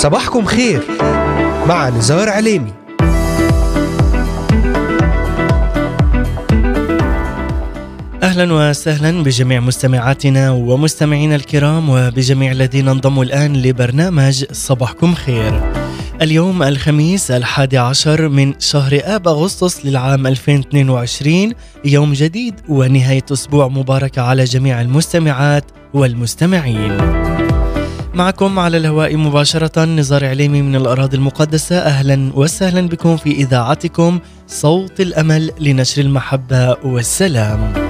صباحكم خير مع نزار عليمي أهلا وسهلا بجميع مستمعاتنا ومستمعينا الكرام وبجميع الذين انضموا الآن لبرنامج صباحكم خير. اليوم الخميس الحادي عشر من شهر آب أغسطس للعام 2022 يوم جديد ونهاية أسبوع مباركة على جميع المستمعات والمستمعين. معكم على الهواء مباشرة نزار عليمي من الأراضي المقدسة. أهلا وسهلا بكم في إذاعتكم صوت الأمل لنشر المحبة والسلام.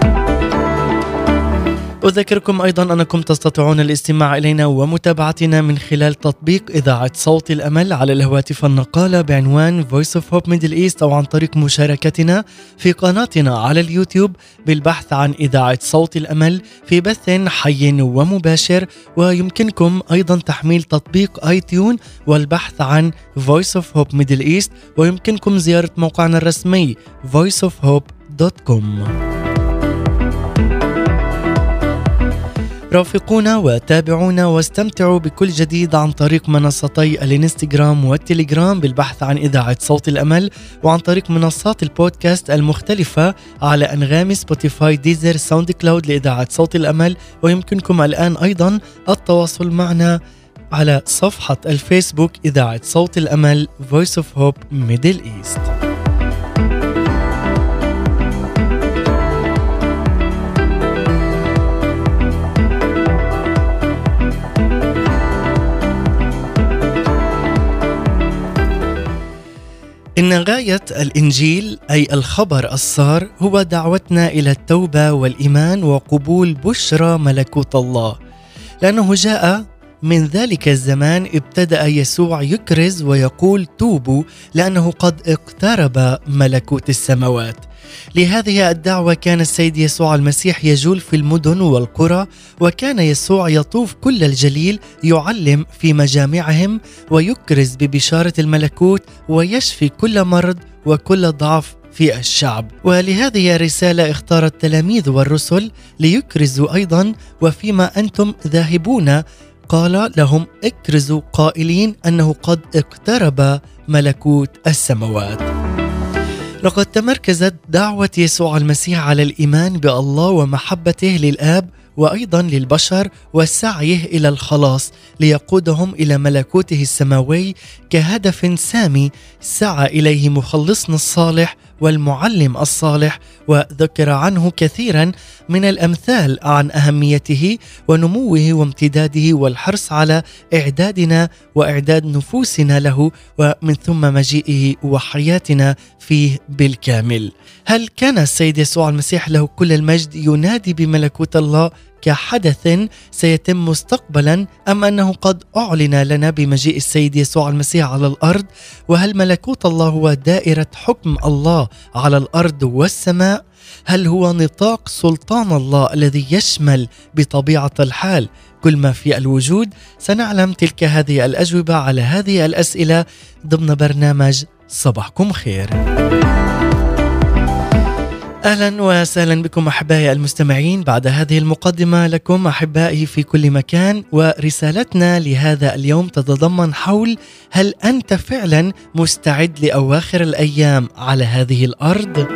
أذكركم أيضا أنكم تستطيعون الاستماع إلينا ومتابعتنا من خلال تطبيق إذاعة صوت الأمل على الهواتف النقالة بعنوان Voice of Hope Middle East أو عن طريق مشاركتنا في قناتنا على اليوتيوب بالبحث عن إذاعة صوت الأمل في بث حي ومباشر. ويمكنكم أيضا تحميل تطبيق آي تيون والبحث عن Voice of Hope Middle East. ويمكنكم زيارة موقعنا الرسمي voiceofhope.com رافقونا وتابعونا واستمتعوا بكل جديد عن طريق منصتي الانستغرام والتليجرام بالبحث عن إذاعة صوت الأمل وعن طريق منصات البودكاست المختلفة على أنغامي Spotify Deezer SoundCloud لإذاعة صوت الأمل. ويمكنكم الآن أيضا التواصل معنا على صفحة الفيسبوك إذاعة صوت الأمل Voice of Hope Middle East. إن غاية الإنجيل أي الخبر السار هو دعوتنا إلى التوبة والإيمان وقبول بشرى ملكوت الله. لأنه جاء من ذلك الزمان ابتدأ يسوع يكرز ويقول توبوا لأنه قد اقترب ملكوت السماوات. لهذه الدعوة كان السيد يسوع المسيح يجول في المدن والقرى وكان يسوع يطوف كل الجليل يعلم في مجامعهم ويكرز ببشارة الملكوت ويشفي كل مرض وكل ضعف في الشعب. ولهذه الرسالة اختار التلاميذ والرسل ليكرزوا أيضا وفيما أنتم ذاهبون قال لهم اكرزوا قائلين أنه قد اقترب ملكوت السماوات لقد تمركزت دعوة يسوع المسيح على الإيمان بالله ومحبته للآب وأيضا للبشر وسعيه إلى الخلاص ليقودهم إلى ملكوته السماوي كهدف سامي سعى إليه مخلصنا الصالح والمعلم الصالح وذكر عنه كثيرا من الأمثال عن أهميته ونموه وامتداده والحرص على إعدادنا وإعداد نفوسنا له ومن ثم مجيئه وحياتنا فيه بالكامل. هل كان السيد يسوع المسيح له كل المجد ينادي بملكوت الله كحدث سيتم مستقبلا أم أنه قد أعلن لنا بمجيء السيد يسوع المسيح على الأرض؟ وهل ملكوت الله هو دائره حكم الله على الأرض والسماء؟ هل هو نطاق سلطان الله الذي يشمل بطبيعة الحال كل ما في الوجود؟ سنعلم تلك هذه الأجوبة على هذه الأسئلة ضمن برنامج صباحكم خير. أهلا وسهلا بكم أحبائي المستمعين بعد هذه المقدمة لكم أحبائي في كل مكان ورسالتنا لهذا اليوم تتضمن حول هل أنت فعلا مستعد لأواخر الأيام على هذه الأرض؟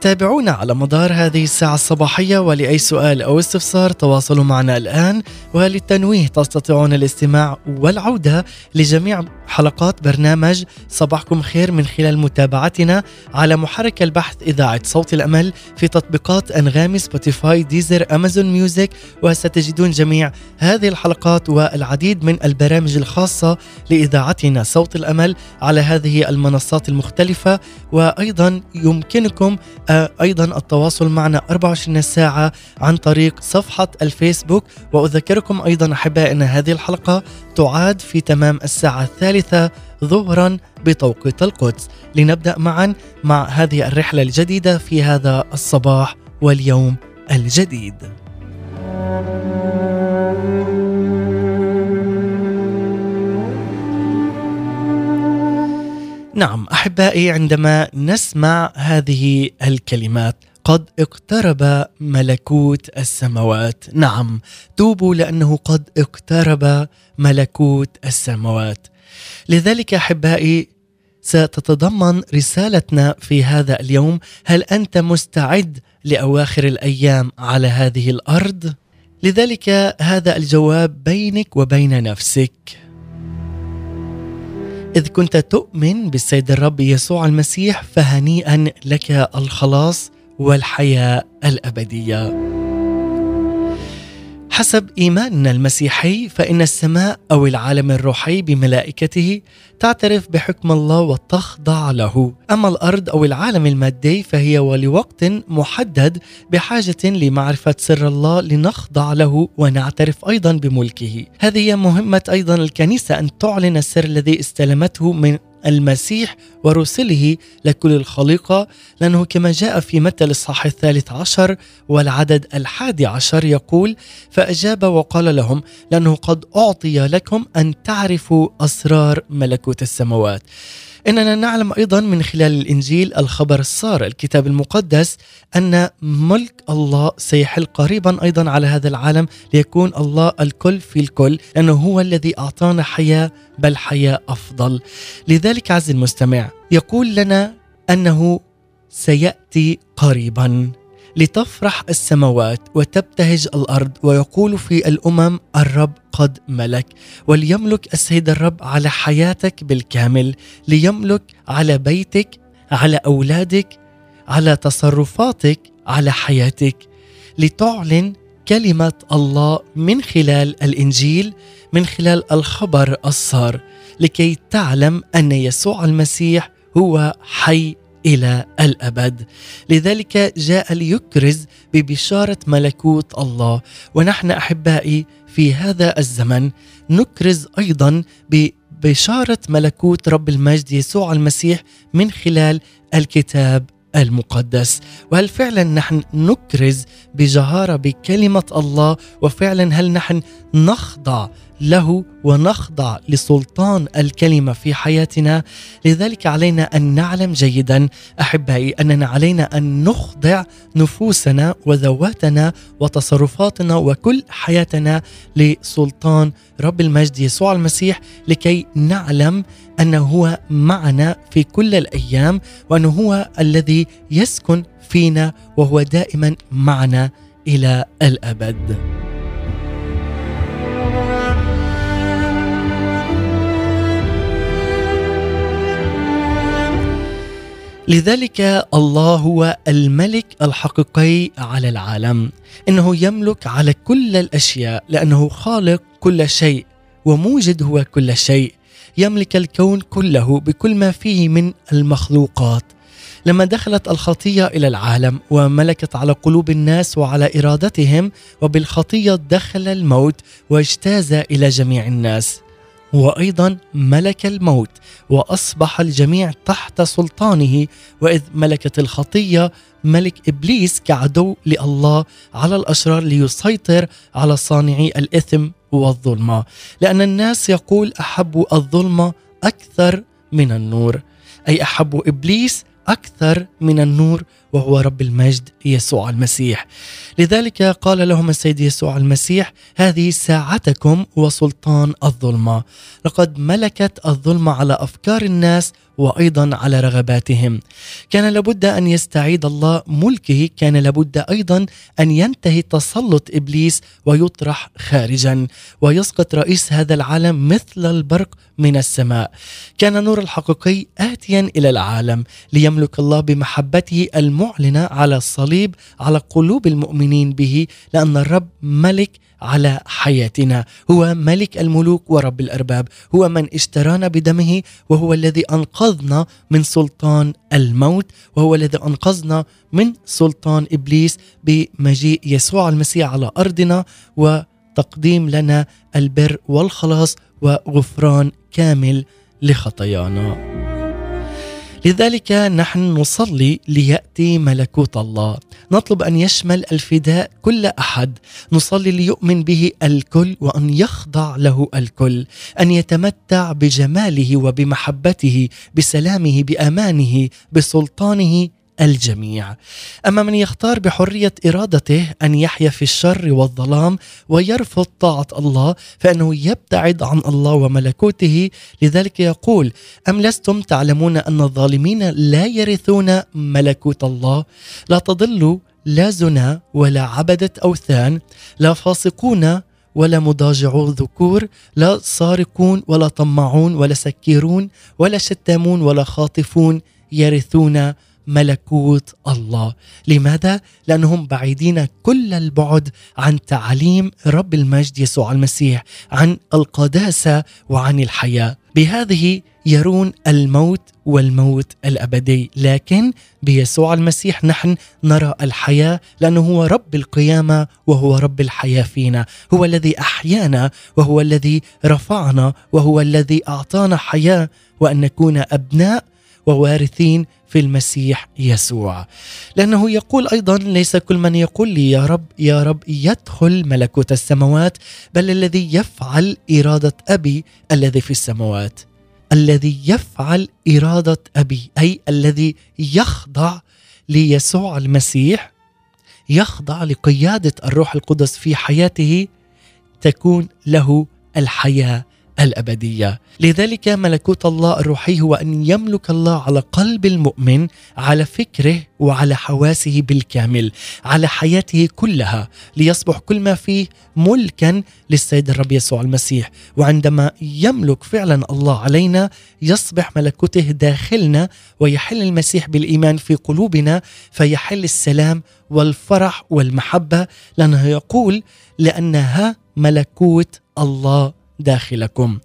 تابعونا على مدار هذه الساعة الصباحية ولأي سؤال أو استفسار تواصلوا معنا الآن. وللتنويه تستطيعون الاستماع والعودة لجميع حلقات برنامج صباحكم خير من خلال متابعتنا على محرك البحث إذاعة صوت الأمل في تطبيقات أنغامي Spotify Deezer Amazon Music. وستجدون جميع هذه الحلقات والعديد من البرامج الخاصة لإذاعتنا صوت الأمل على هذه المنصات المختلفة. وأيضا يمكنكم وأيضا التواصل معنا 24 ساعة عن طريق صفحة الفيسبوك وأذكركم أيضا أحبائي أن هذه الحلقة تعاد في تمام الساعة الثالثة ظهرا بتوقيت القدس. لنبدأ معا مع هذه الرحلة الجديدة في هذا الصباح واليوم الجديد. نعم أحبائي عندما نسمع هذه الكلمات قد اقترب ملكوت السماوات. نعم توبوا لأنه قد اقترب ملكوت السماوات. لذلك أحبائي ستتضمن رسالتنا في هذا اليوم. هل أنت مستعد لأواخر الأيام على هذه الأرض؟ لذلك هذا الجواب بينك وبين نفسك. إذ كنت تؤمن بالسيد الرب يسوع المسيح فهنيئا لك الخلاص والحياة الأبدية. حسب إيماننا المسيحي فإن السماء أو العالم الروحي بملائكته تعترف بحكم الله وتخضع له. أما الأرض أو العالم المادي فهي ولوقت محدد بحاجة لمعرفة سر الله لنخضع له ونعترف أيضا بملكه. هذه مهمة أيضا الكنيسة أن تعلن السر الذي استلمته من المسيح ورسله لكل الخليقة لأنه كما جاء في متى الإصحاح الثالث عشر والعدد الحادي عشر يقول فأجاب وقال لهم لأنه قد أعطي لكم أن تعرفوا أسرار ملكوت السماوات. إننا نعلم أيضا من خلال الإنجيل الخبر السار الكتاب المقدس أن ملك الله سيحل قريبا أيضا على هذا العالم ليكون الله الكل في الكل لأنه هو الذي أعطانا حياة بل حياة أفضل. لذلك عز المستمع يقول لنا أنه سيأتي قريبا. لتفرح السماوات وتبتهج الأرض ويقول في الأمم الرب قد ملك وليملك السيد الرب على حياتك بالكامل ليملك على بيتك على أولادك على تصرفاتك على حياتك. لتعلن كلمة الله من خلال الإنجيل من خلال الخبر الصار لكي تعلم أن يسوع المسيح هو حي إلى الأبد. لذلك جاء ليكرز ببشارة ملكوت الله. ونحن أحبائي في هذا الزمن نكرز أيضا ببشارة ملكوت رب المجد يسوع المسيح من خلال الكتاب المقدس. وهل فعلا نحن نكرز بجهارة بكلمة الله؟ وفعلا هل نحن نخضع له ونخضع لسلطان الكلمة في حياتنا لذلك علينا أن نعلم جيدا أحبائي أننا علينا أن نخضع نفوسنا وذواتنا وتصرفاتنا وكل حياتنا لسلطان رب المجد يسوع المسيح لكي نعلم أنه هو معنا في كل الأيام وأنه هو الذي يسكن فينا وهو دائما معنا إلى الأبد. لذلك الله هو الملك الحقيقي على العالم. إنه يملك على كل الأشياء لأنه خالق كل شيء وموجد هو كل شيء. يملك الكون كله بكل ما فيه من المخلوقات. لما دخلت الخطية إلى العالم وملكت على قلوب الناس وعلى إرادتهم وبالخطية دخل الموت واجتاز إلى جميع الناس. وأيضا ملك الموت وأصبح الجميع تحت سلطانه وإذ ملكت الخطية ملك إبليس كعدو لله على الأشرار ليسيطر على صانعي الإثم والظلمة. لأن الناس يقول احبوا الظلمة أكثر من النور أي احبوا إبليس أكثر من النور وهو رب المجد يسوع المسيح. لذلك قال لهم السيد يسوع المسيح هذه ساعتكم وسلطان الظلمه لقد ملكت الظلمه على أفكار الناس وأيضا على رغباتهم. كان لابد أن يستعيد الله ملكه كان لابد أيضا أن ينتهي تسلط إبليس ويطرح خارجا. ويسقط رئيس هذا العالم مثل البرق من السماء. كان النور الحقيقي اتيا إلى العالم ليملك الله بمحبته المعلنه على الصليب على قلوب المؤمنين به لأن الرب ملك على حياتنا. هو ملك الملوك ورب الأرباب. هو من اشترانا بدمه وهو الذي أنقذنا من سلطان الموت وهو الذي أنقذنا من سلطان إبليس بمجيء يسوع المسيح على أرضنا وتقديم لنا البر والخلاص وغفران كامل لخطايانا. لذلك نحن نصلي ليأتي ملكوت الله. نطلب أن يشمل الفداء كل أحد. نصلي ليؤمن به الكل وأن يخضع له الكل. أن يتمتع بجماله وبمحبته بسلامه بأمانه بسلطانه الجميع. أما من يختار بحرية إرادته أن يحيا في الشر والظلام ويرفض طاعة الله فإنه يبتعد عن الله وملكوته. لذلك يقول أم لستم تعلمون أن الظالمين لا يرثون ملكوت الله؟ لا تضلوا لا زنا ولا عبدة أوثان لا فاسقون ولا مضاجعو ذكور لا سارقون ولا طماعون ولا سكيرون ولا شتامون ولا خاطفون يرثون ملكوت الله. لماذا؟ لأنهم بعيدين كل البعد عن تعاليم رب المجد يسوع المسيح عن القداسة وعن الحياة. بهذه يرون الموت والموت الأبدي. لكن بيسوع المسيح نحن نرى الحياة لأنه هو رب القيامة وهو رب الحياة فينا. هو الذي أحيانا وهو الذي رفعنا وهو الذي أعطانا حياة وأن نكون أبناء ووارثين في المسيح يسوع. لأنه يقول أيضا ليس كل من يقول لي يا رب يا رب يدخل ملكوت السماوات بل الذي يفعل إرادة أبي الذي في السماوات. الذي يفعل إرادة أبي أي الذي يخضع ليسوع المسيح يخضع لقيادة الروح القدس في حياته تكون له الحياة الأبدية. لذلك ملكوت الله الروحي هو أن يملك الله على قلب المؤمن على فكره وعلى حواسه بالكامل على حياته كلها ليصبح كل ما فيه ملكا للسيد الرب يسوع المسيح. وعندما يملك فعلا الله علينا يصبح ملكوته داخلنا ويحل المسيح بالإيمان في قلوبنا فيحل السلام والفرح والمحبة. لأنه يقول لأنها ملكوت الله داخلكم.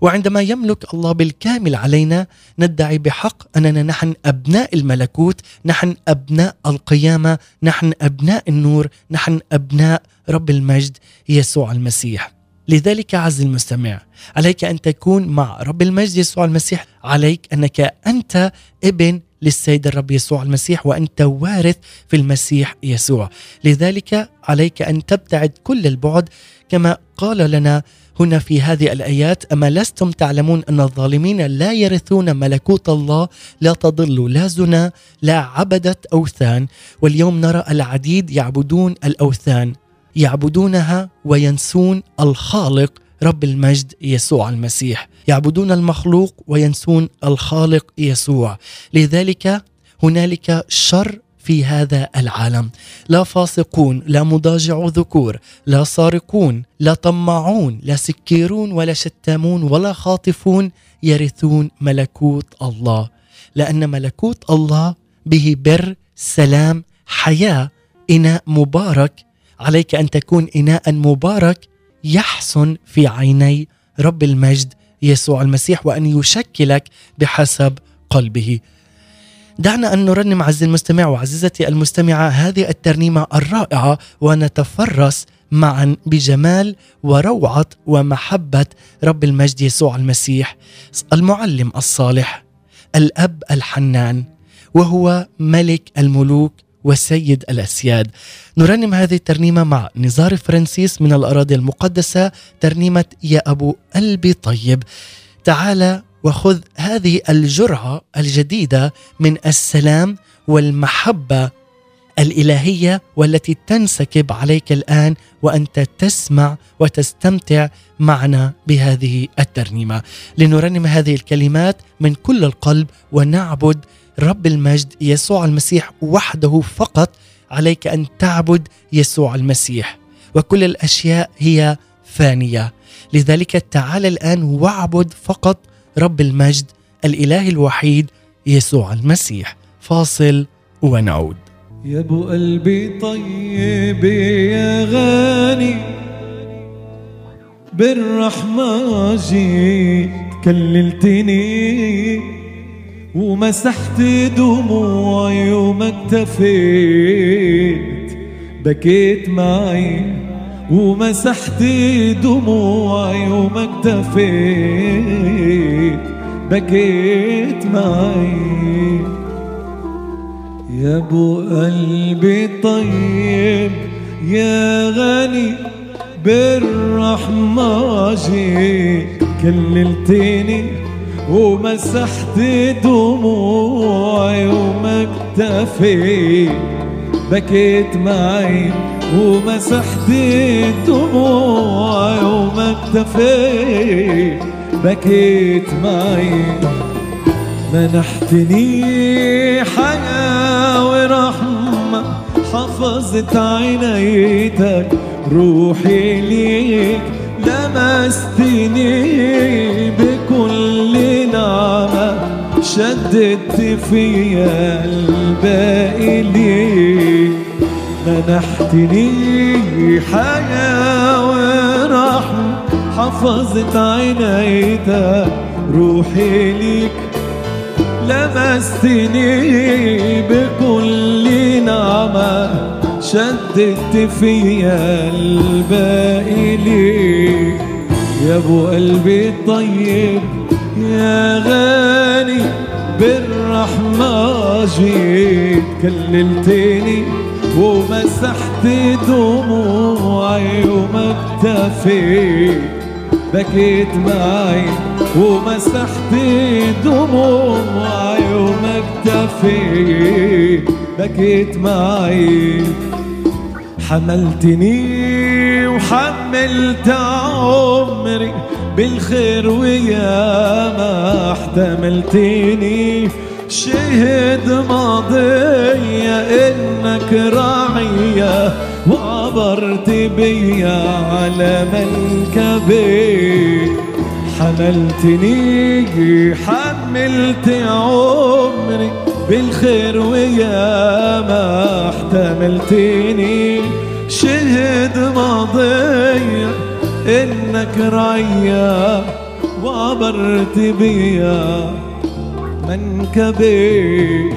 وعندما يملك الله بالكامل علينا ندعي بحق أننا نحن أبناء الملكوت نحن أبناء القيامة نحن أبناء النور نحن أبناء رب المجد يسوع المسيح. لذلك عز المستمع عليك أن تكون مع رب المجد يسوع المسيح عليك أنك أنت ابن للسيد الرب يسوع المسيح وأنت وارث في المسيح يسوع. لذلك عليك أن تبتعد كل البعد كما قال لنا هنا في هذه الآيات أما لستم تعلمون أن الظالمين لا يرثون ملكوت الله لا تضلوا لا زنا لا عبدة أوثان. واليوم نرى العديد يعبدون الأوثان يعبدونها وينسون الخالق رب المجد يسوع المسيح. يعبدون المخلوق وينسون الخالق يسوع. لذلك هنالك شر في هذا العالم. لا فاسقون لا مضاجع ذكور لا سارقون لا طماعون لا سكيرون ولا شتامون ولا خاطفون يرثون ملكوت الله. لأن ملكوت الله به بر سلام حياة إناء مبارك. عليك أن تكون إناء مبارك يحسن في عيني رب المجد يسوع المسيح وأن يشكلك بحسب قلبه. دعنا أن نرنم عز المستمع وعزيزتي المستمعة هذه الترنيمة الرائعة ونتفرس معا بجمال وروعة ومحبة رب المجد يسوع المسيح المعلم الصالح الأب الحنان وهو ملك الملوك وسيد الأسياد. نرنم هذه الترنيمة مع نزار فرانسيس من الأراضي المقدسة ترنيمة يا أبو قلبي طيب. تعال وخذ هذه الجرعة الجديدة من السلام والمحبة الإلهية والتي تنسكب عليك الآن وأنت تسمع وتستمتع معنا بهذه الترنيمة. لنرنم هذه الكلمات من كل القلب ونعبد رب المجد يسوع المسيح وحده فقط. عليك أن تعبد يسوع المسيح. وكل الأشياء هي فانية. لذلك تعال الآن واعبد فقط رب المجد الإله الوحيد يسوع المسيح. فاصل ونعود. يا أبو قلبي طيب يا غالي بالرحمة جيت كللتني ومسحت دموعي وما اكتفيت بكيت معي ومسحت دموعي وما اكتفيت بكيت معي. يا أبو قلبي طيب يا غني بالرحمة جيت. كللتني ومسحت دموعي وما اكتفيت بكيت معي. ومسحت دموعي وما اكتفيت بكيت معي. منحتني حياة ورحمة حفظت عينيتك روحي ليك. لمستني بكل نعمة شددت فيا الباقي ليك. منحتني حياة ورحمة. حفظت عينيتك روحي ليك. لمستني بكل نعمة. شددت فيا الباقي ليك. يا أبو قلبي الطيب يا غالي بالرحمة جيت. كللتني ومسحت دموعي وما اكتفيت بكيت معي. ومسحت دموعي وما اكتفيت بكيت معي. حملتني وحملت عمري. بالخير ويا ما احتملتني. شهد ماضية إنك راعية وعبرت بيا على منكبي. حملتني حملت عمري بالخير ويا ما احتملتني. شهد ماضية إنك رعية وعبرت بيا منكبي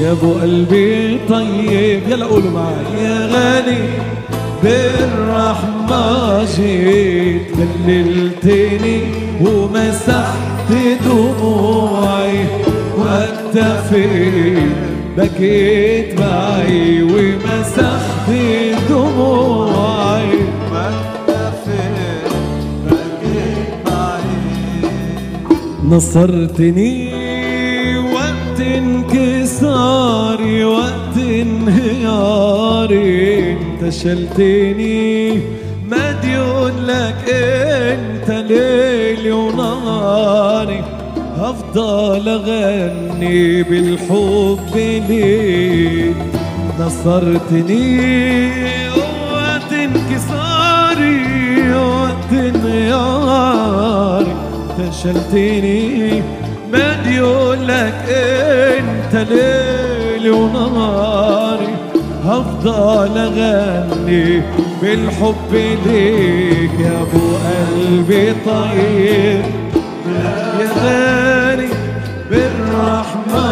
يا أبو قلبي طيب. يلا قولوا معي يا غالي بالرحمة جيت. كللتني ومسحت دموعي. واكتفيت بكيت معي. ومسحت دموعي. واكتفيت بكيت معي. نصرتني انكساري وقت انهياري انت شلتني مديون لك انت ليلي ونهاري هفضل أغني بالحب ليك نصرتني وقت انكساري وقت انهياري فشلتني مديون لك أنت ليلي ونهاري هفضل أغني بالحب ليك يا أبو قلبي طيب يا غالي بالرحمة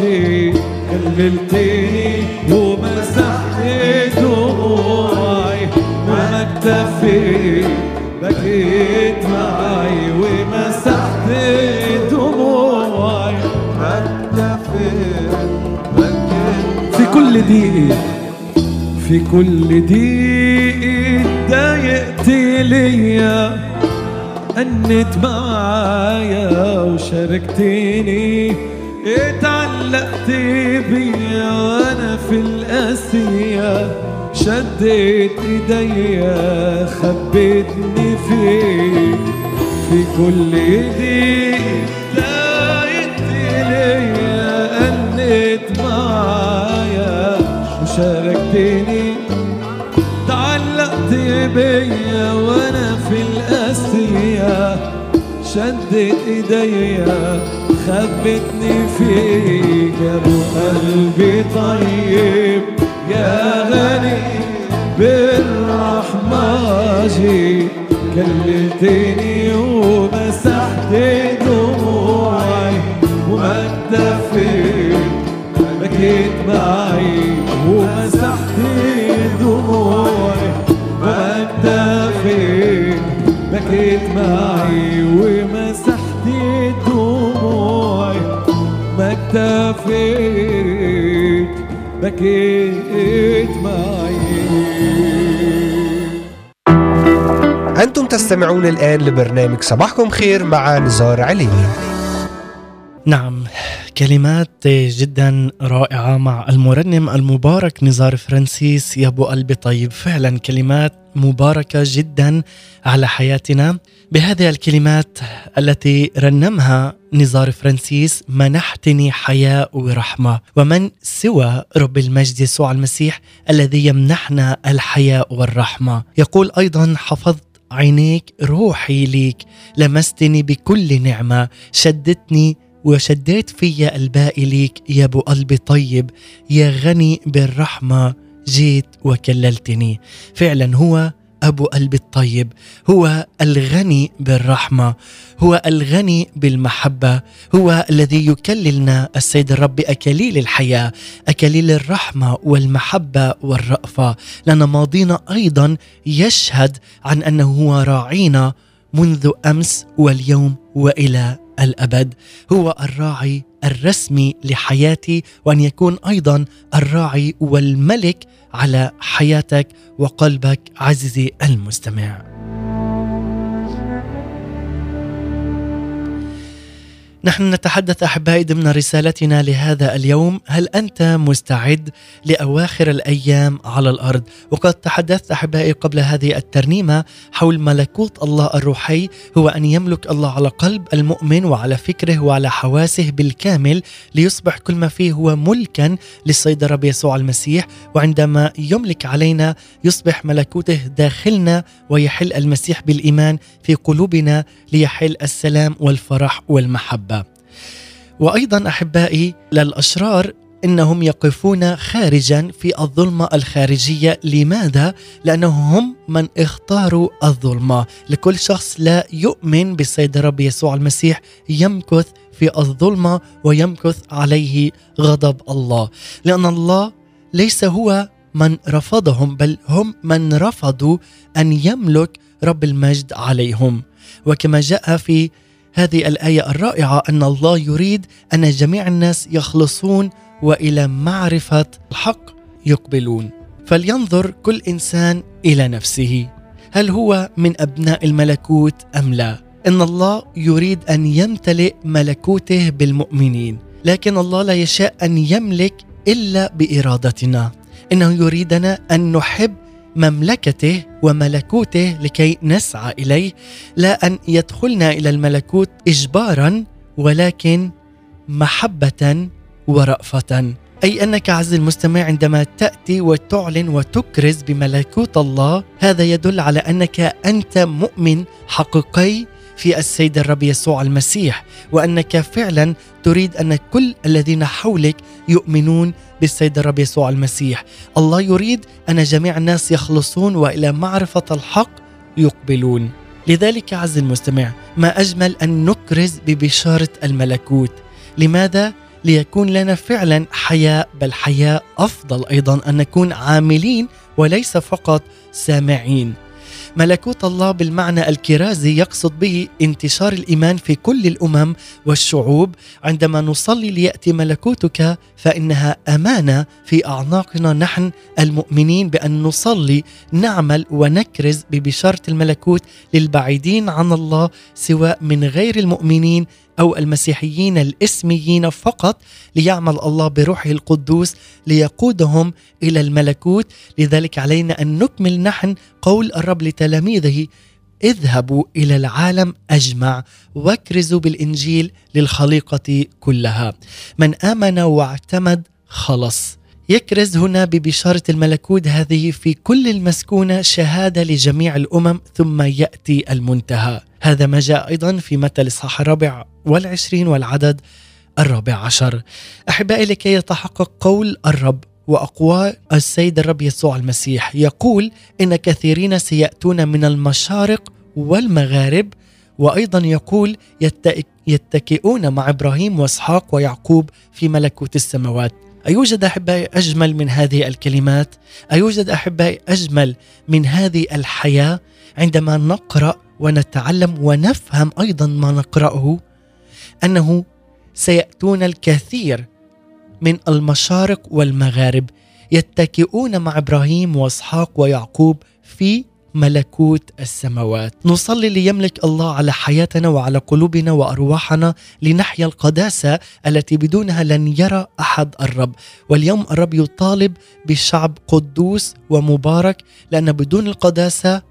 جيت كللتني ومسحت دموعي. وما اكتفيت بكيت دقيقة. في كل دقيقة ضايقت ليا. أنت معايا وشاركتني. اتعلقت بيا وأنا في القاسية شديت إيديا خبيتني فيك. في كل دقيقة ضايقت ليا أنت معايا وشاركتني تعلقت بيا وأنا في القاسية شدت ايديا خبتني فيك يا ابو قلبي طيب. يا غني بالرحمة جيت كلمتني ومسحت دموعي. وما اكتفيت بكيت معي بكيت معي ومسحت دموعي ما اكتفيت بكيت معي. أنتم تستمعون الآن لبرنامج صباحكم خير مع نزار عليمي نعم كلمات جدا رائعة مع المرنم المبارك نزار فرانسيس يا أبو قلبي طيب فعلا كلمات مباركة جدا على حياتنا. بهذه الكلمات التي رنمها نزار فرانسيس منحتني حياة ورحمة. ومن سوى رب المجد يسوع المسيح الذي يمنحنا الحياة والرحمة. يقول أيضا حفظت عينيك روحي ليك لمستني بكل نعمة. شدتني وشديت في الباقي ليك يا أبو قلبي طيب يا غني بالرحمة جيت وكللتني. فعلا هو أبو قلبي الطيب هو الغني بالرحمة هو الغني بالمحبة هو الذي يكللنا السيد الرب أكاليل الحياة أكاليل الرحمة والمحبة والرأفة. لأن ماضينا أيضا يشهد عن أنه هو راعينا منذ أمس واليوم وإلى الأبد هو الراعي الرسمي لحياتي وأن يكون أيضا الراعي والملك على حياتك وقلبك عزيزي المستمع. نحن نتحدث أحبائي ضمن رسالتنا لهذا اليوم. هل أنت مستعد لأواخر الأيام على الأرض؟ وقد تحدثت أحبائي قبل هذه الترنيمة حول ملكوت الله الروحي هو أن يملك الله على قلب المؤمن وعلى فكره وعلى حواسه بالكامل ليصبح كل ما فيه هو ملكا للسيد الرب يسوع المسيح وعندما يملك علينا يصبح ملكوته داخلنا ويحل المسيح بالإيمان في قلوبنا ليحل السلام والفرح والمحبة. وأيضا أحبائي للأشرار إنهم يقفون خارجا في الظلمة الخارجية، لماذا؟ لأنهم هم من اختاروا الظلمة، لكل شخص لا يؤمن بالسيد الرب يسوع المسيح. يمكث في الظلمة ويمكث عليه غضب الله، لأن الله ليس هو من رفضهم بل هم من رفضوا أن يملك رب المجد عليهم، وكما جاء في هذه الآية الرائعة أن الله يريد أن جميع الناس يخلصون وإلى معرفة الحق يقبلون. فلينظر كل إنسان إلى نفسه. هل هو من أبناء الملكوت أم لا؟ إن الله يريد أن يمتلئ ملكوته بالمؤمنين. لكن الله لا يشاء أن يملك إلا بإرادتنا. إنه يريدنا أن نحب مملكته وملكوته لكي نسعى إليه لا أن يدخلنا إلى الملكوت اجبارا ولكن محبة ورأفة. أي أنك عز المستمع عندما تأتي وتعلن وتكرز بملكوت الله هذا يدل على أنك أنت مؤمن حقيقي في السيد الرب يسوع المسيح وأنك فعلا تريد أن كل الذين حولك يؤمنون بالسيد الرب يسوع المسيح الله يريد أن جميع الناس يخلصون وإلى معرفة الحق يقبلون لذلك عز المستمع ما أجمل أن نكرز ببشارة الملكوت لماذا؟ ليكون لنا فعلا حياه بل حياه أفضل أيضا أن نكون عاملين وليس فقط سامعين. ملكوت الله بالمعنى الكرازي يقصد به انتشار الإيمان في كل الأمم والشعوب. عندما نصلي ليأتي ملكوتك فإنها أمانة في أعناقنا نحن المؤمنين بأن نصلي نعمل ونكرز ببشارة الملكوت للبعيدين عن الله سواء من غير المؤمنين أو المسيحيين الإسميين فقط ليعمل الله بروحه القدوس ليقودهم إلى الملكوت. لذلك علينا أن نكمل نحن قول الرب لتلاميذه اذهبوا إلى العالم أجمع واكرزوا بالإنجيل للخليقة كلها. من آمن واعتمد خلص. يكرز هنا ببشارة الملكوت هذه في كل المسكونة شهادة لجميع الأمم ثم يأتي المنتهى هذا ما جاء أيضا في متى الإصحاح الرابع والعشرين والعدد الرابع عشر أحبائي لكي يتحقق قول الرب وأقوال السيد الرب يسوع المسيح يقول إن كثيرين سيأتون من المشارق والمغارب وأيضا يقول يتك- يتكئون مع إبراهيم وإسحاق ويعقوب في ملكوت السماوات. أيوجد أحبائي أجمل من هذه الكلمات؟ أيوجد أحبائي أجمل من هذه الحياة عندما نقرأ ونتعلم ونفهم أيضا ما نقرأه أنه سيأتون الكثير من المشارق والمغارب يتكئون مع إبراهيم وإسحاق ويعقوب في ملكوت السماوات. نصلي ليملك الله على حياتنا وعلى قلوبنا وأرواحنا لنحيا القداسة التي بدونها لن يرى أحد الرب. واليوم الرب يطالب بشعب قدوس ومبارك لأن بدون القداسة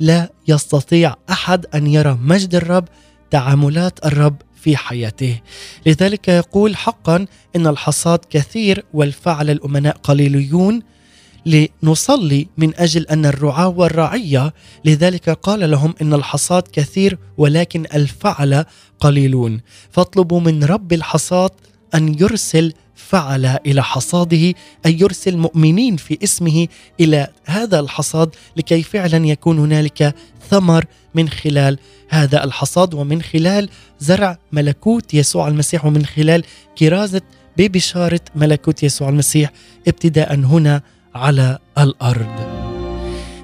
لا يستطيع أحد أن يرى مجد الرب تعاملات الرب في حياته. لذلك يقول حقا إن الحصاد كثير والفعل الأمناء قليليون لنصلي من أجل أن الرعاة والرعية لذلك قال لهم إن الحصاد كثير ولكن الفعل قليلون. فاطلبوا من رب الحصاد أن يرسل فعل إلى حصاده ان يرسل مؤمنين في اسمه إلى هذا الحصاد لكي فعلا يكون هنالك ثمر من خلال هذا الحصاد. ومن خلال زرع ملكوت يسوع المسيح ومن خلال كرازة ببشاره ملكوت يسوع المسيح ابتداء هنا على الأرض.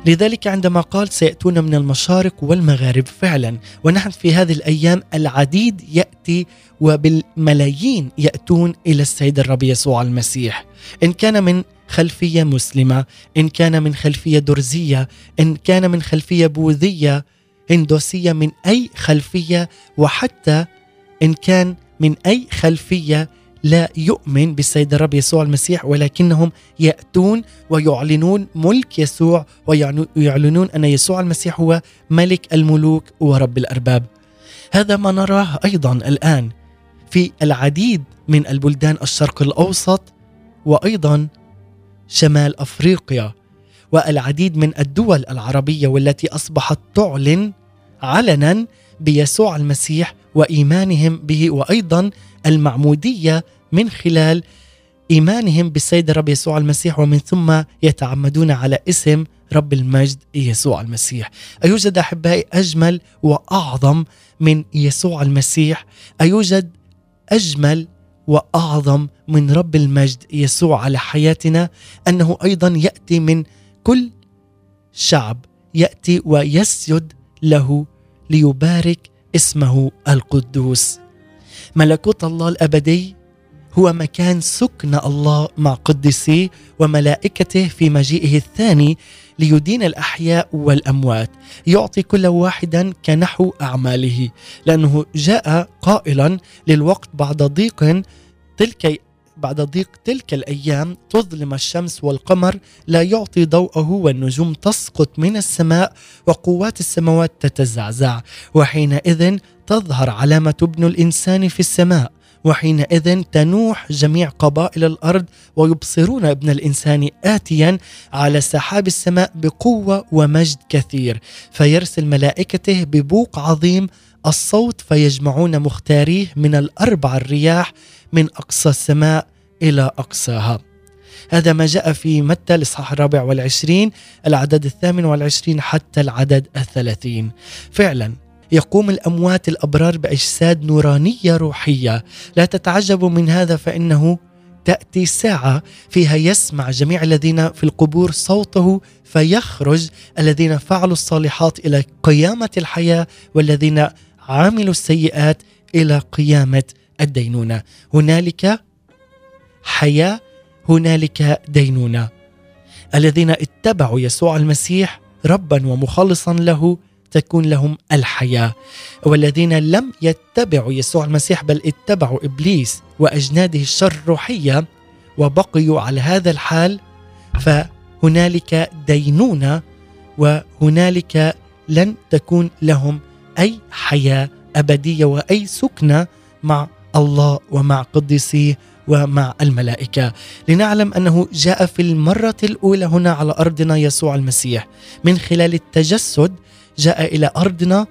لذلك عندما قال سيأتون من المشارق والمغارب فعلا ونحن في هذه الأيام العديد يأتي وبالملايين يأتون إلى السيد الرب يسوع المسيح إن كان من خلفية مسلمة إن كان من خلفية درزية إن كان من خلفية بوذية هندوسيه من أي خلفية وحتى إن كان من أي خلفية لا يؤمن بالسيد الرب يسوع المسيح ولكنهم يأتون ويعلنون ملك يسوع ويعلنون أن يسوع المسيح هو ملك الملوك ورب الأرباب. هذا ما نراه أيضا الآن في العديد من البلدان الشرق الأوسط وأيضا شمال أفريقيا والعديد من الدول العربية والتي أصبحت تعلن علنا بيسوع المسيح وإيمانهم به وأيضا المعمودية من خلال إيمانهم بالسيد الرب يسوع المسيح ومن ثم يتعمدون على اسم رب المجد يسوع المسيح. أيوجد أحبائي أجمل وأعظم من يسوع المسيح؟ أيوجد أجمل وأعظم من رب المجد يسوع على حياتنا أنه أيضا يأتي من كل شعب يأتي ويسجد له ليبارك اسمه القدوس. ملكوت الله الأبدي هو مكان سكن الله مع قدسيه وملائكته في مجيئه الثاني ليدين الأحياء والأموات. يعطي كل واحدا كنحو أعماله لأنه جاء قائلا للوقت بعد ضيق تلك بعد ضيق تلك الأيام تظلم الشمس والقمر لا يعطي ضوءه والنجوم تسقط من السماء وقوات السماوات تتزعزع وحينئذ تظهر علامة ابن الإنسان في السماء. وحينئذ تنوح جميع قبائل الأرض ويبصرون ابن الإنسان اتيا على سحاب السماء بقوة ومجد كثير. فيرسل ملائكته ببوق عظيم الصوت فيجمعون مختاريه من الأربع الرياح من أقصى السماء إلى أقصاها. هذا ما جاء في متى؟ الإصحاح الرابع والعشرين العدد الثامن والعشرين حتى العدد الثلاثين. فعلا يقوم الأموات الأبرار بأجساد نورانية روحية. لا تتعجبوا من هذا فإنه تأتي ساعة فيها يسمع جميع الذين في القبور صوته فيخرج الذين فعلوا الصالحات إلى قيامة الحياة والذين عملوا السيئات إلى قيامة الدينونة. هنالك حياة هنالك دينونة. الذين اتبعوا يسوع المسيح ربا ومخلصا له تكون لهم الحياة. والذين لم يتبعوا يسوع المسيح بل اتبعوا إبليس وأجناده الشر الروحيه وبقيوا على هذا الحال فهنالك دينونة وهنالك لن تكون لهم أي حياة أبدية وأي سكنة مع الله ومع قديسيه ومع الملائكة. لنعلم أنه جاء في المرة الأولى هنا على أرضنا يسوع المسيح. من خلال التجسد جاء إلى أرضنا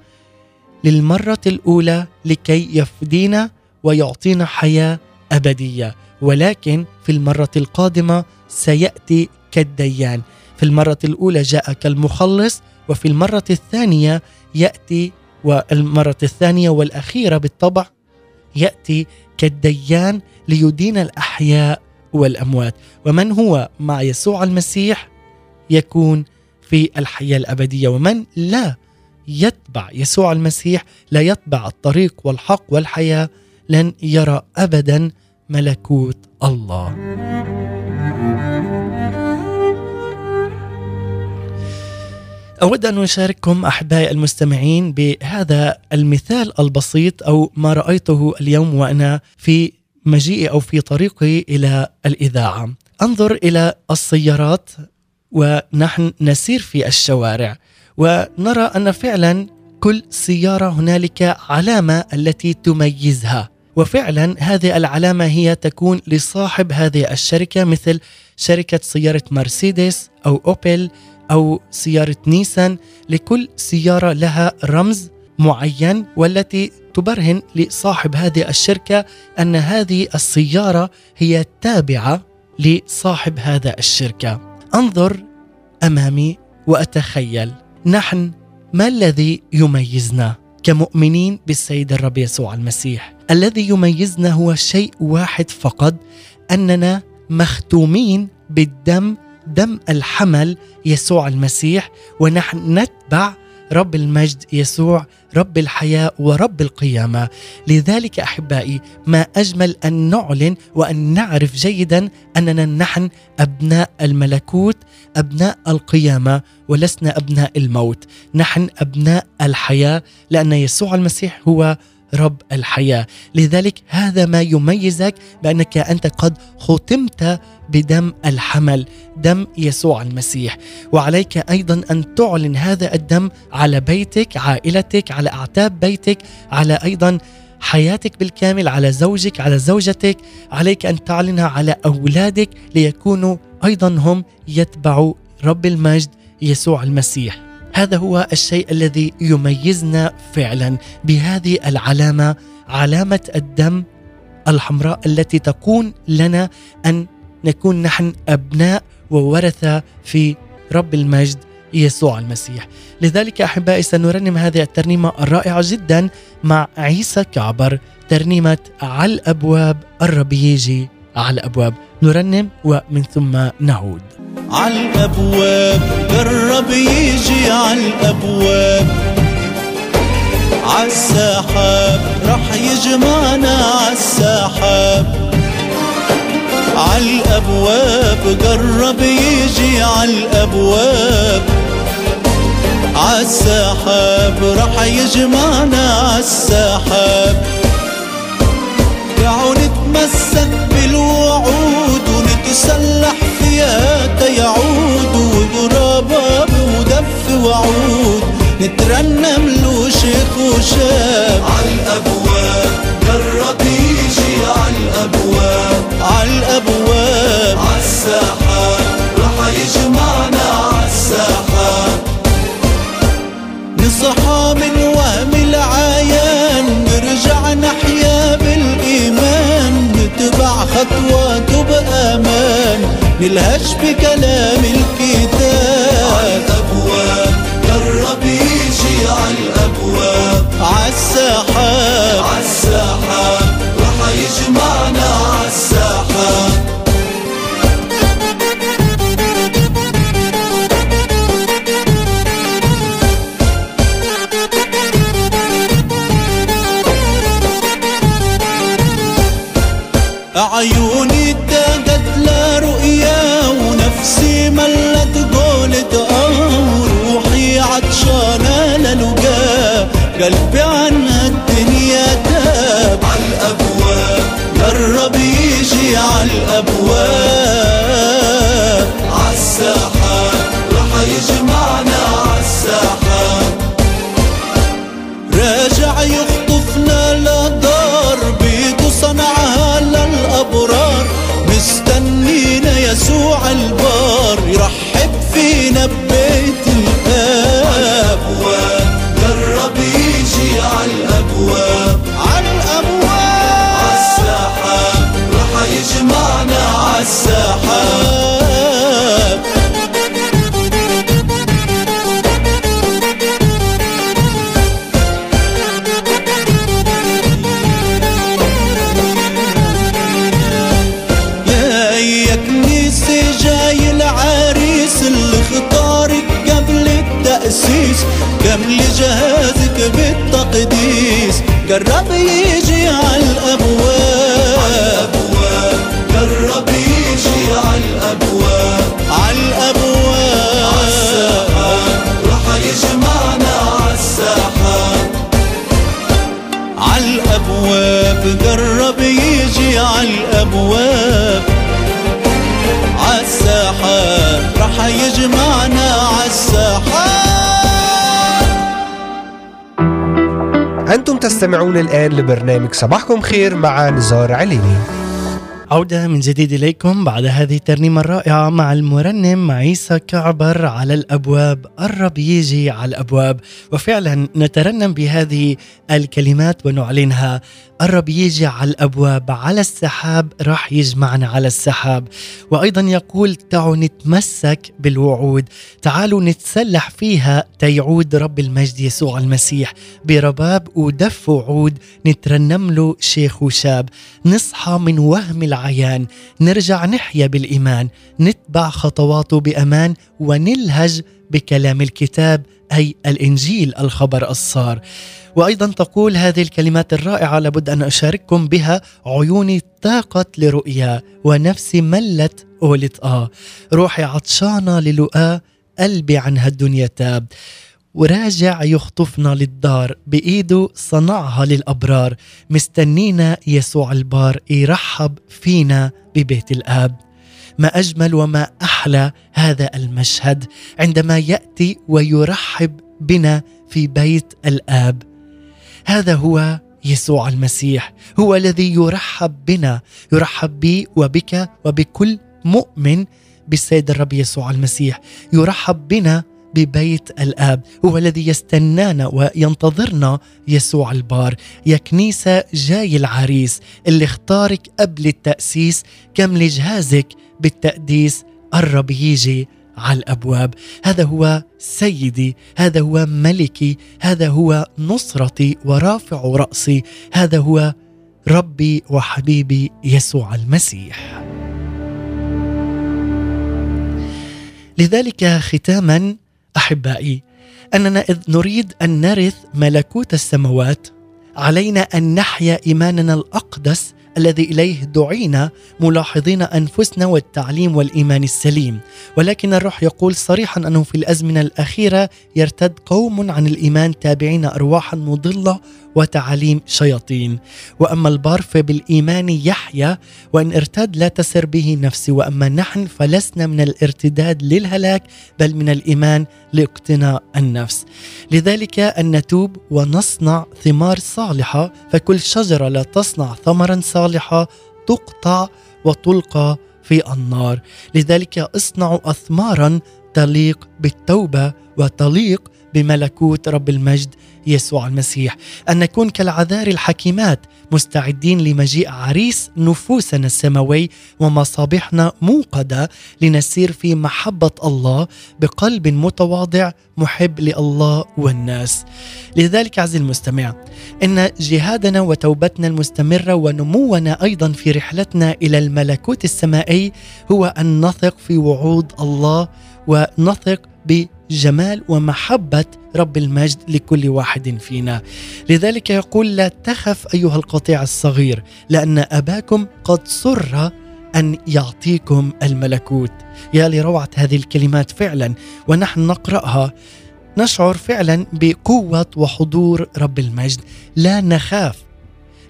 للمرة الأولى لكي يفدينا ويعطينا حياة أبدية. ولكن في المرة القادمة سيأتي كالديان. في المرة الأولى جاء كالمخلص وفي المرة الثانية يأتي والمرة الثانية والأخيرة بالطبع يأتي كالديان ليدين الأحياء والأموات. ومن هو؟ مع يسوع المسيح يكون في الحياة الأبدية. ومن لا يتبع يسوع المسيح لا يتبع الطريق والحق والحياة لن يرى ابدا ملكوت الله. أود أن أشارككم أحبائي المستمعين بهذا المثال البسيط أو ما رأيته اليوم وأنا في مجيئي أو في طريقي إلى الإذاعة. أنظر إلى السيارات ونحن نسير في الشوارع ونرى أن فعلا كل سيارة هنالك علامة التي تميزها. وفعلا هذه العلامة هي تكون لصاحب هذه الشركة مثل شركة سيارة مرسيدس أو أوبل أو سيارة نيسان. لكل سيارة لها رمز معين والتي تبرهن لصاحب هذه الشركة أن هذه السيارة هي تابعة لصاحب هذا الشركة. أنظر أمامي وأتخيل. نحن ما الذي يميزنا كمؤمنين بالسيد الرب يسوع المسيح؟ الذي يميزنا هو شيء واحد فقط أننا مختومين بالدم دم الحمل يسوع المسيح ونحن نتبع رب المجد يسوع رب الحياة ورب القيامة. لذلك أحبائي ما أجمل أن نعلن وأن نعرف جيدا أننا نحن أبناء الملكوت أبناء القيامة ولسنا أبناء الموت. نحن أبناء الحياة لأن يسوع المسيح هو رب الحياة. لذلك هذا ما يميزك بأنك أنت قد ختمت بدم الحمل دم يسوع المسيح. وعليك أيضا أن تعلن هذا الدم على بيتك عائلتك على أعتاب بيتك على أيضا حياتك بالكامل على زوجك على زوجتك. عليك أن تعلنها على أولادك ليكونوا أيضا هم يتبعوا رب المجد يسوع المسيح. هذا هو الشيء الذي يميزنا فعلا بهذه العلامة علامة الدم الحمراء التي تكون لنا أن نكون نحن أبناء وورثة في رب المجد يسوع المسيح. لذلك أحبائي سنرنم هذه الترنيمة الرائعة جدا مع عيسى كعبر ترنيمة على الأبواب الرب يجي على الأبواب. نرنم ومن ثم نعود. على الأبواب الرب يجي على الأبواب. على السحاب رح يجمعنا على السحاب على الأبواب قرب يجي على الأبواب. عالسحاب رح يجمعنا عالسحاب ونتسلح فيها تيعود وضرباب ودف وعود. نترنم له شيخ وشاب. عالابواب قرب يجي عالابواب عالابواب عالساحات رح يجمعنا نلهج بكلام الكتاب. قرب يجي تستمعون الآن لبرنامج صباحكم خير مع نزار عليني. عودة من جديد إليكم بعد هذه الترنيمة الرائعة مع المرنم عيسى كعبر على الأبواب قرب يجي على الأبواب. وفعلا نترنم بهذه الكلمات ونعلنها قرب يجي على الأبواب على السحاب راح يجمعنا على السحاب. وأيضا يقول تعالوا نتمسك بالوعود تعالوا نتسلح فيها تيعود رب المجد يسوع المسيح. برباب ودف وعود نترنم له شيخ وشاب. نصحى من وهم العيان نرجع نحيا بالإيمان نتبع خطواته بأمان ونلهج بكلام الكتاب أي الإنجيل الخبر الصار. وأيضا تقول هذه الكلمات الرائعة لابد أن أشارككم بها عيوني طاقت لرؤيا ونفسي ملت آه روحي عطشانة للقاء قلبي عن هالدنيا تاب. وراجع يخطفنا للدار بإيده صنعها للأبرار. مستنينا يسوع البار يرحب فينا ببيت الآب. ما أجمل وما أحلى هذا المشهد عندما يأتي ويرحب بنا في بيت الآب. هذا هو يسوع المسيح. هو الذي يرحب بنا يرحب بي وبك وبكل مؤمن بالسيد الرب يسوع المسيح. يرحب بنا ببيت الآب. هو الذي يستنانا وينتظرنا يسوع البار. يا كنيسة جاي العريس اللي اختارك قبل التأسيس كملي جهازك بالتقديس. قرب يجي على الأبواب. هذا هو سيدي هذا هو ملكي هذا هو نصرتي ورافع رأسي. هذا هو ربي وحبيبي يسوع المسيح. لذلك ختاما أحبائي أننا إذ نريد أن نرث ملكوت السماوات علينا أن نحيا إيماننا الأقدس الذي إليه دعينا ملاحظين أنفسنا والتعليم والإيمان السليم. ولكن الروح يقول صريحا أنه في الأزمنة الأخيرة يرتد قوم عن الإيمان تابعين ارواحا مضلة وتعاليم شياطين. وأما البار فبالإيمان يحيا وإن ارتد لا تسر به نفسي. وأما نحن فلسنا من الارتداد للهلاك بل من الإيمان لاقتناء النفس. لذلك أن نتوب ونصنع ثمار صالحة فكل شجرة لا تصنع ثمرا صالحا تقطع وتلقى في النار. لذلك اصنعوا اثمارا تليق بالتوبة وتليق بملكوت رب المجد يسوع المسيح. أن نكون كالعذار الحكيمات مستعدين لمجيء عريس نفوسنا السماوي ومصابيحنا موقده لنسير في محبة الله بقلب متواضع محب لله والناس. لذلك عزيزي المستمع إن جهادنا وتوبتنا المستمرة ونمونا أيضا في رحلتنا إلى الملكوت السمائي هو أن نثق في وعود الله ونثق بجمال ومحبة رب المجد لكل واحد فينا. لذلك يقول لا تخف أيها القطيع الصغير لأن أباكم قد سر أن يعطيكم الملكوت. يا لروعه هذه الكلمات فعلا ونحن نقرأها. نشعر فعلا بقوة وحضور رب المجد. لا نخاف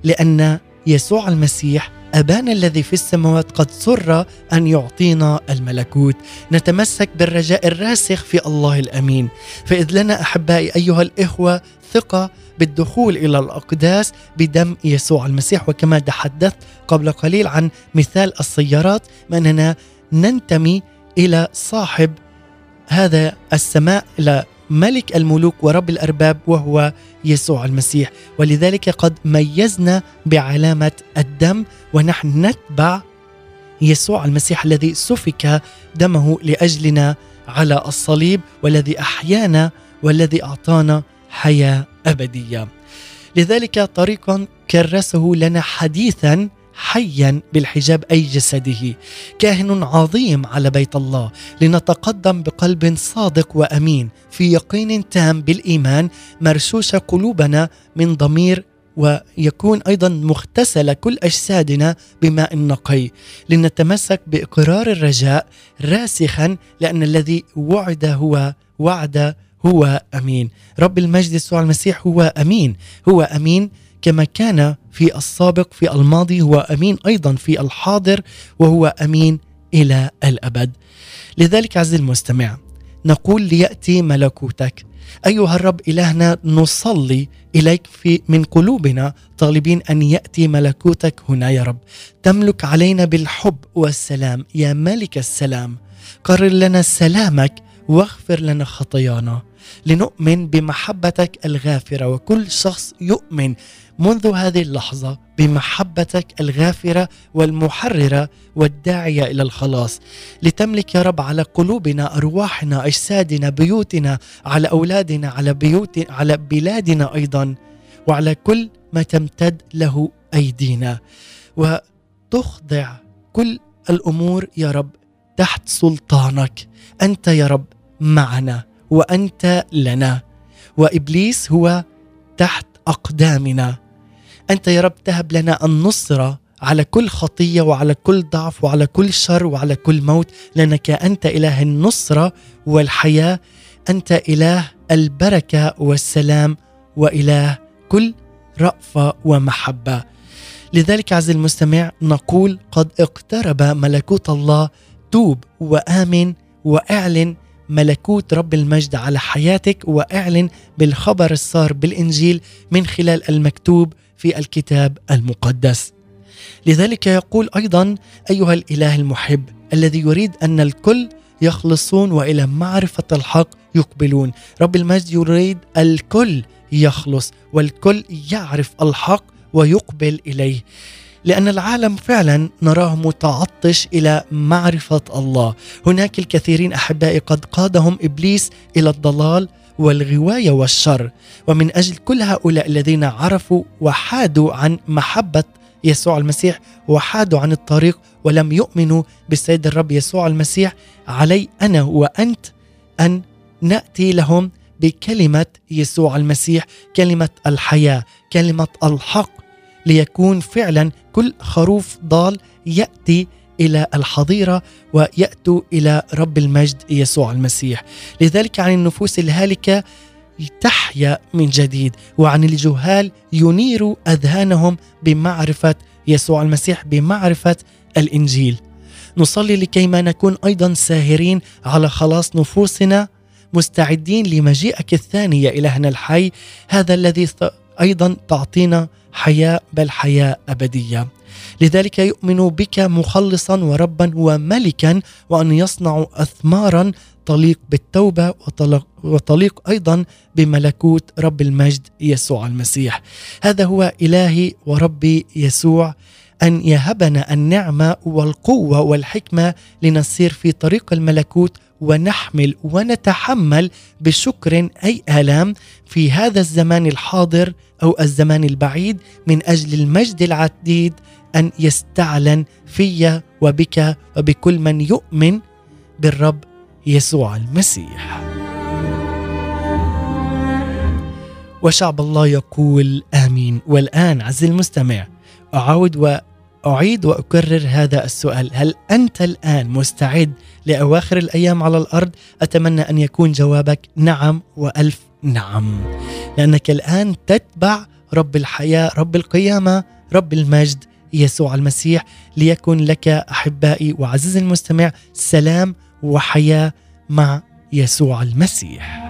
لأن يسوع المسيح أبانا الذي في السماوات قد سر أن يعطينا الملكوت. نتمسك بالرجاء الراسخ في الله الأمين. فإذ لنا أحبائي أيها الإخوة ثقة بالدخول إلى الأقداس بدم يسوع المسيح. وكما تحدثت قبل قليل عن مثال السيارات أننا ننتمي إلى صاحب هذا السماء إلى ملك الملوك ورب الأرباب وهو يسوع المسيح. ولذلك قد ميزنا بعلامة الدم ونحن نتبع يسوع المسيح الذي سفك دمه لأجلنا على الصليب والذي أحيانا والذي أعطانا حياة أبدية. لذلك طريقا كرسه لنا حديثا حيا بالحجاب أي جسده. كاهن عظيم على بيت الله. لنتقدم بقلب صادق وأمين. في يقين تام بالإيمان مرشوشه قلوبنا من ضمير ويكون أيضا مغتسل كل أجسادنا بماء نقي. لنتمسك بإقرار الرجاء راسخا لأن الذي وعد هو وعد هو أمين. رب المجد يسوع المسيح هو أمين. هو أمين كما كان في السابق في الماضي هو أمين أيضا في الحاضر وهو أمين إلى الأبد. لذلك عز المستمع نقول ليأتي ملكوتك. أيها الرب إلهنا نصلي إليك في من قلوبنا طالبين أن يأتي ملكوتك هنا يا رب. تملك علينا بالحب والسلام. يا ملك السلام قرر لنا سلامك واغفر لنا خطايانا. لنؤمن بمحبتك الغافرة وكل شخص يؤمن منذ هذه اللحظة بمحبتك الغافرة والمحررة والداعية إلى الخلاص. لتملك يا رب على قلوبنا أرواحنا أجسادنا بيوتنا على أولادنا على بيوت على بلادنا أيضا وعلى كل ما تمتد له أيدينا. وتخضع كل الأمور يا رب تحت سلطانك. أنت يا رب معنا. وأنت لنا. وإبليس هو تحت أقدامنا. أنت يا رب تهب لنا النصره على كل خطية وعلى كل ضعف وعلى كل شر وعلى كل موت لأنك أنت إله النصره والحياة. أنت إله البركة والسلام وإله كل رأفة ومحبة. لذلك عز المستمع نقول قد اقترب ملكوت الله توب وآمن وأعلن ملكوت رب المجد على حياتك وأعلن بالخبر الصار بالإنجيل من خلال المكتوب في الكتاب المقدس. لذلك يقول أيضا أيها الإله المحب الذي يريد أن الكل يخلصون وإلى معرفة الحق يقبلون، رب المجد يريد الكل يخلص والكل يعرف الحق ويقبل إليه. لأن العالم فعلا نراه متعطش إلى معرفة الله. هناك الكثيرين أحبائي قد قادهم إبليس إلى الضلال والغواية والشر. ومن أجل كل هؤلاء الذين عرفوا وحادوا عن محبة يسوع المسيح وحادوا عن الطريق ولم يؤمنوا بالسيد الرب يسوع المسيح علي أنا وأنت أن نأتي لهم بكلمة يسوع المسيح كلمة الحياة كلمة الحق. ليكون فعلا كل خروف ضال يأتي إلى الحظيرة وياتوا إلى رب المجد يسوع المسيح. لذلك عن النفوس الهالكة تحيا من جديد وعن الجهال ينير أذهانهم بمعرفة يسوع المسيح بمعرفة الإنجيل. نصلي لكي ما نكون أيضا ساهرين على خلاص نفوسنا مستعدين لمجيئك الثاني يا إلهنا الحي هذا الذي أيضا تعطينا حياه بل حياه أبدية. لذلك يؤمن بك مخلصا وربا وملكا وأن يصنع اثمارا تليق بالتوبة وتليق أيضا بملكوت رب المجد يسوع المسيح. هذا هو إلهي وربي يسوع أن يهبنا النعمة والقوة والحكمة لنسير في طريق الملكوت ونحمل ونتحمل بشكر أي آلام في هذا الزمان الحاضر أو الزمان البعيد من أجل المجد العديد أن يستعلن في وبك وبكل من يؤمن بالرب يسوع المسيح. وشعب الله يقول آمين والآن عز المستمع اعاود واعيد وأكرر هذا السؤال. هل أنت الآن مستعد لأواخر الأيام على الأرض؟ أتمنى أن يكون جوابك نعم وألف نعم. لأنك الآن تتبع رب الحياة رب القيامة رب المجد يسوع المسيح. ليكن لك أحبائي وعزيزي المستمع سلام وحياة مع يسوع المسيح.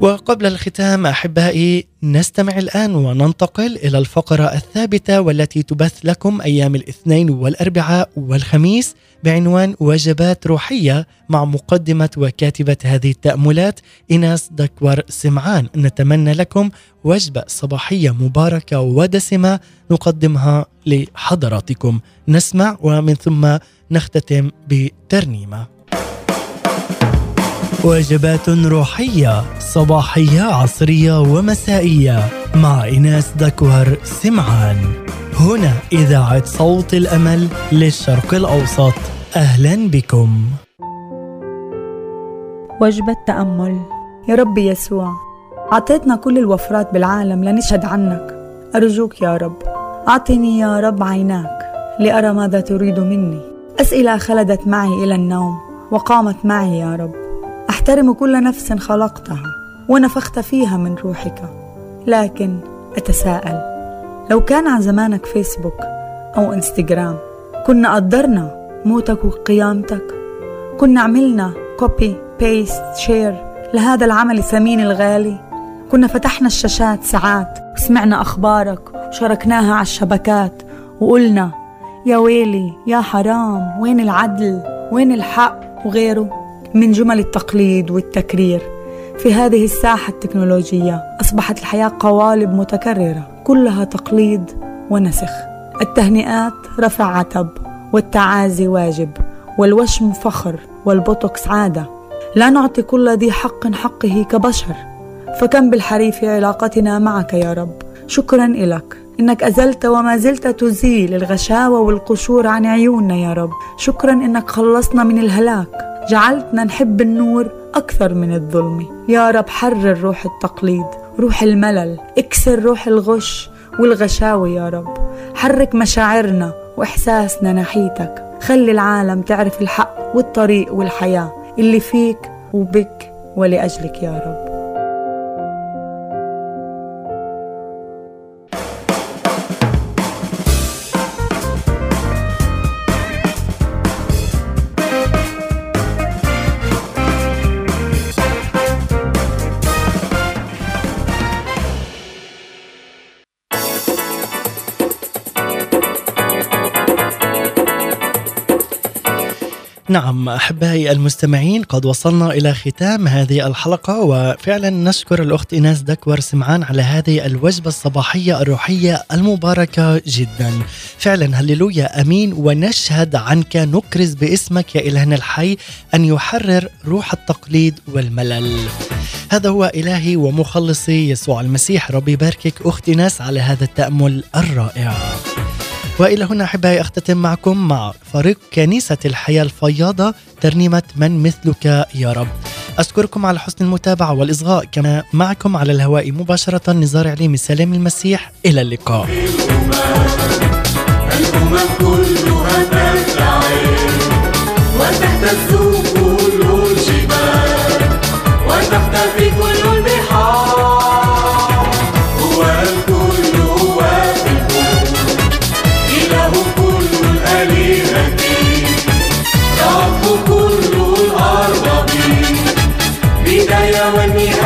وقبل الختام أحبائي نستمع الآن وننتقل إلى الفقرة الثابتة والتي تبث لكم أيام الاثنين والأربعاء والخميس بعنوان وجبات روحية مع مقدمة وكاتبة هذه التأملات ايناس دكور سمعان. نتمنى لكم وجبة صباحية مباركة ودسمة نقدمها لحضراتكم. نسمع ومن ثم نختتم بترنيمة. وجبات روحية صباحية عصرية ومسائية. مع إناس دكوهر سمعان. هنا إذاعة صوت الأمل للشرق الأوسط. أهلا بكم. وجبة تأمل. يا رب يسوع أعطيتنا كل الوفرات بالعالم لنشهد عنك. أرجوك يا رب أعطني يا رب عيناك لأرى ماذا تريد مني. أسئلة خلدت معي إلى النوم وقامت معي يا رب. أحترم كل نفس خلقتها ونفخت فيها من روحك. لكن أتساءل لو كان عن زمانك فيسبوك أو إنستغرام كنا قدرنا موتك وقيامتك. كنا عملنا copy paste share لهذا العمل الثمين الغالي. كنا فتحنا الشاشات ساعات وسمعنا أخبارك وشاركناها على الشبكات وقلنا يا ويلي يا حرام وين العدل وين الحق وغيره؟ من جمل التقليد والتكرير. في هذه الساحة التكنولوجية أصبحت الحياة قوالب متكررة كلها تقليد ونسخ. التهنئات رفع عتب والتعازي واجب والوشم فخر والبوتوكس عادة. لا نعطي كل ذي حق حقه كبشر. فكم بالحري في علاقتنا معك يا رب. شكرا إلك. إنك أزلت وما زلت تزيل الغشاوة والقشور عن عيوننا يا رب. شكرا إنك خلصنا من الهلاك. جعلتنا نحب النور أكثر من الظلم. يا رب حرر روح التقليد روح الملل اكسر روح الغش والغشاوة يا رب. حرك مشاعرنا وإحساسنا ناحيتك. خلي العالم تعرف الحق والطريق والحياة اللي فيك وبك ولأجلك يا رب. نعم أحبائي المستمعين قد وصلنا إلى ختام هذه الحلقة وفعلا نشكر الأخت ايناس دكور سمعان على هذه الوجبة الصباحية الروحية المباركة جدا. فعلا هللويا آمين. ونشهد عنك نكرز باسمك يا إلهنا الحي أن يحرر روح التقليد والملل. هذا هو إلهي ومخلصي يسوع المسيح. ربي يباركك أختي ناس على هذا التأمل الرائع. وإلى هنا أحبائي أختتم معكم مع فريق كنيسة الحياة الفياضة ترنيمة من مثلك يا رب. أشكركم على حسن المتابعة والإصغاء كما معكم على الهواء مباشرة نزار عليم سلام المسيح إلى اللقاء. الأمم كلها وتهتز Jaya Mani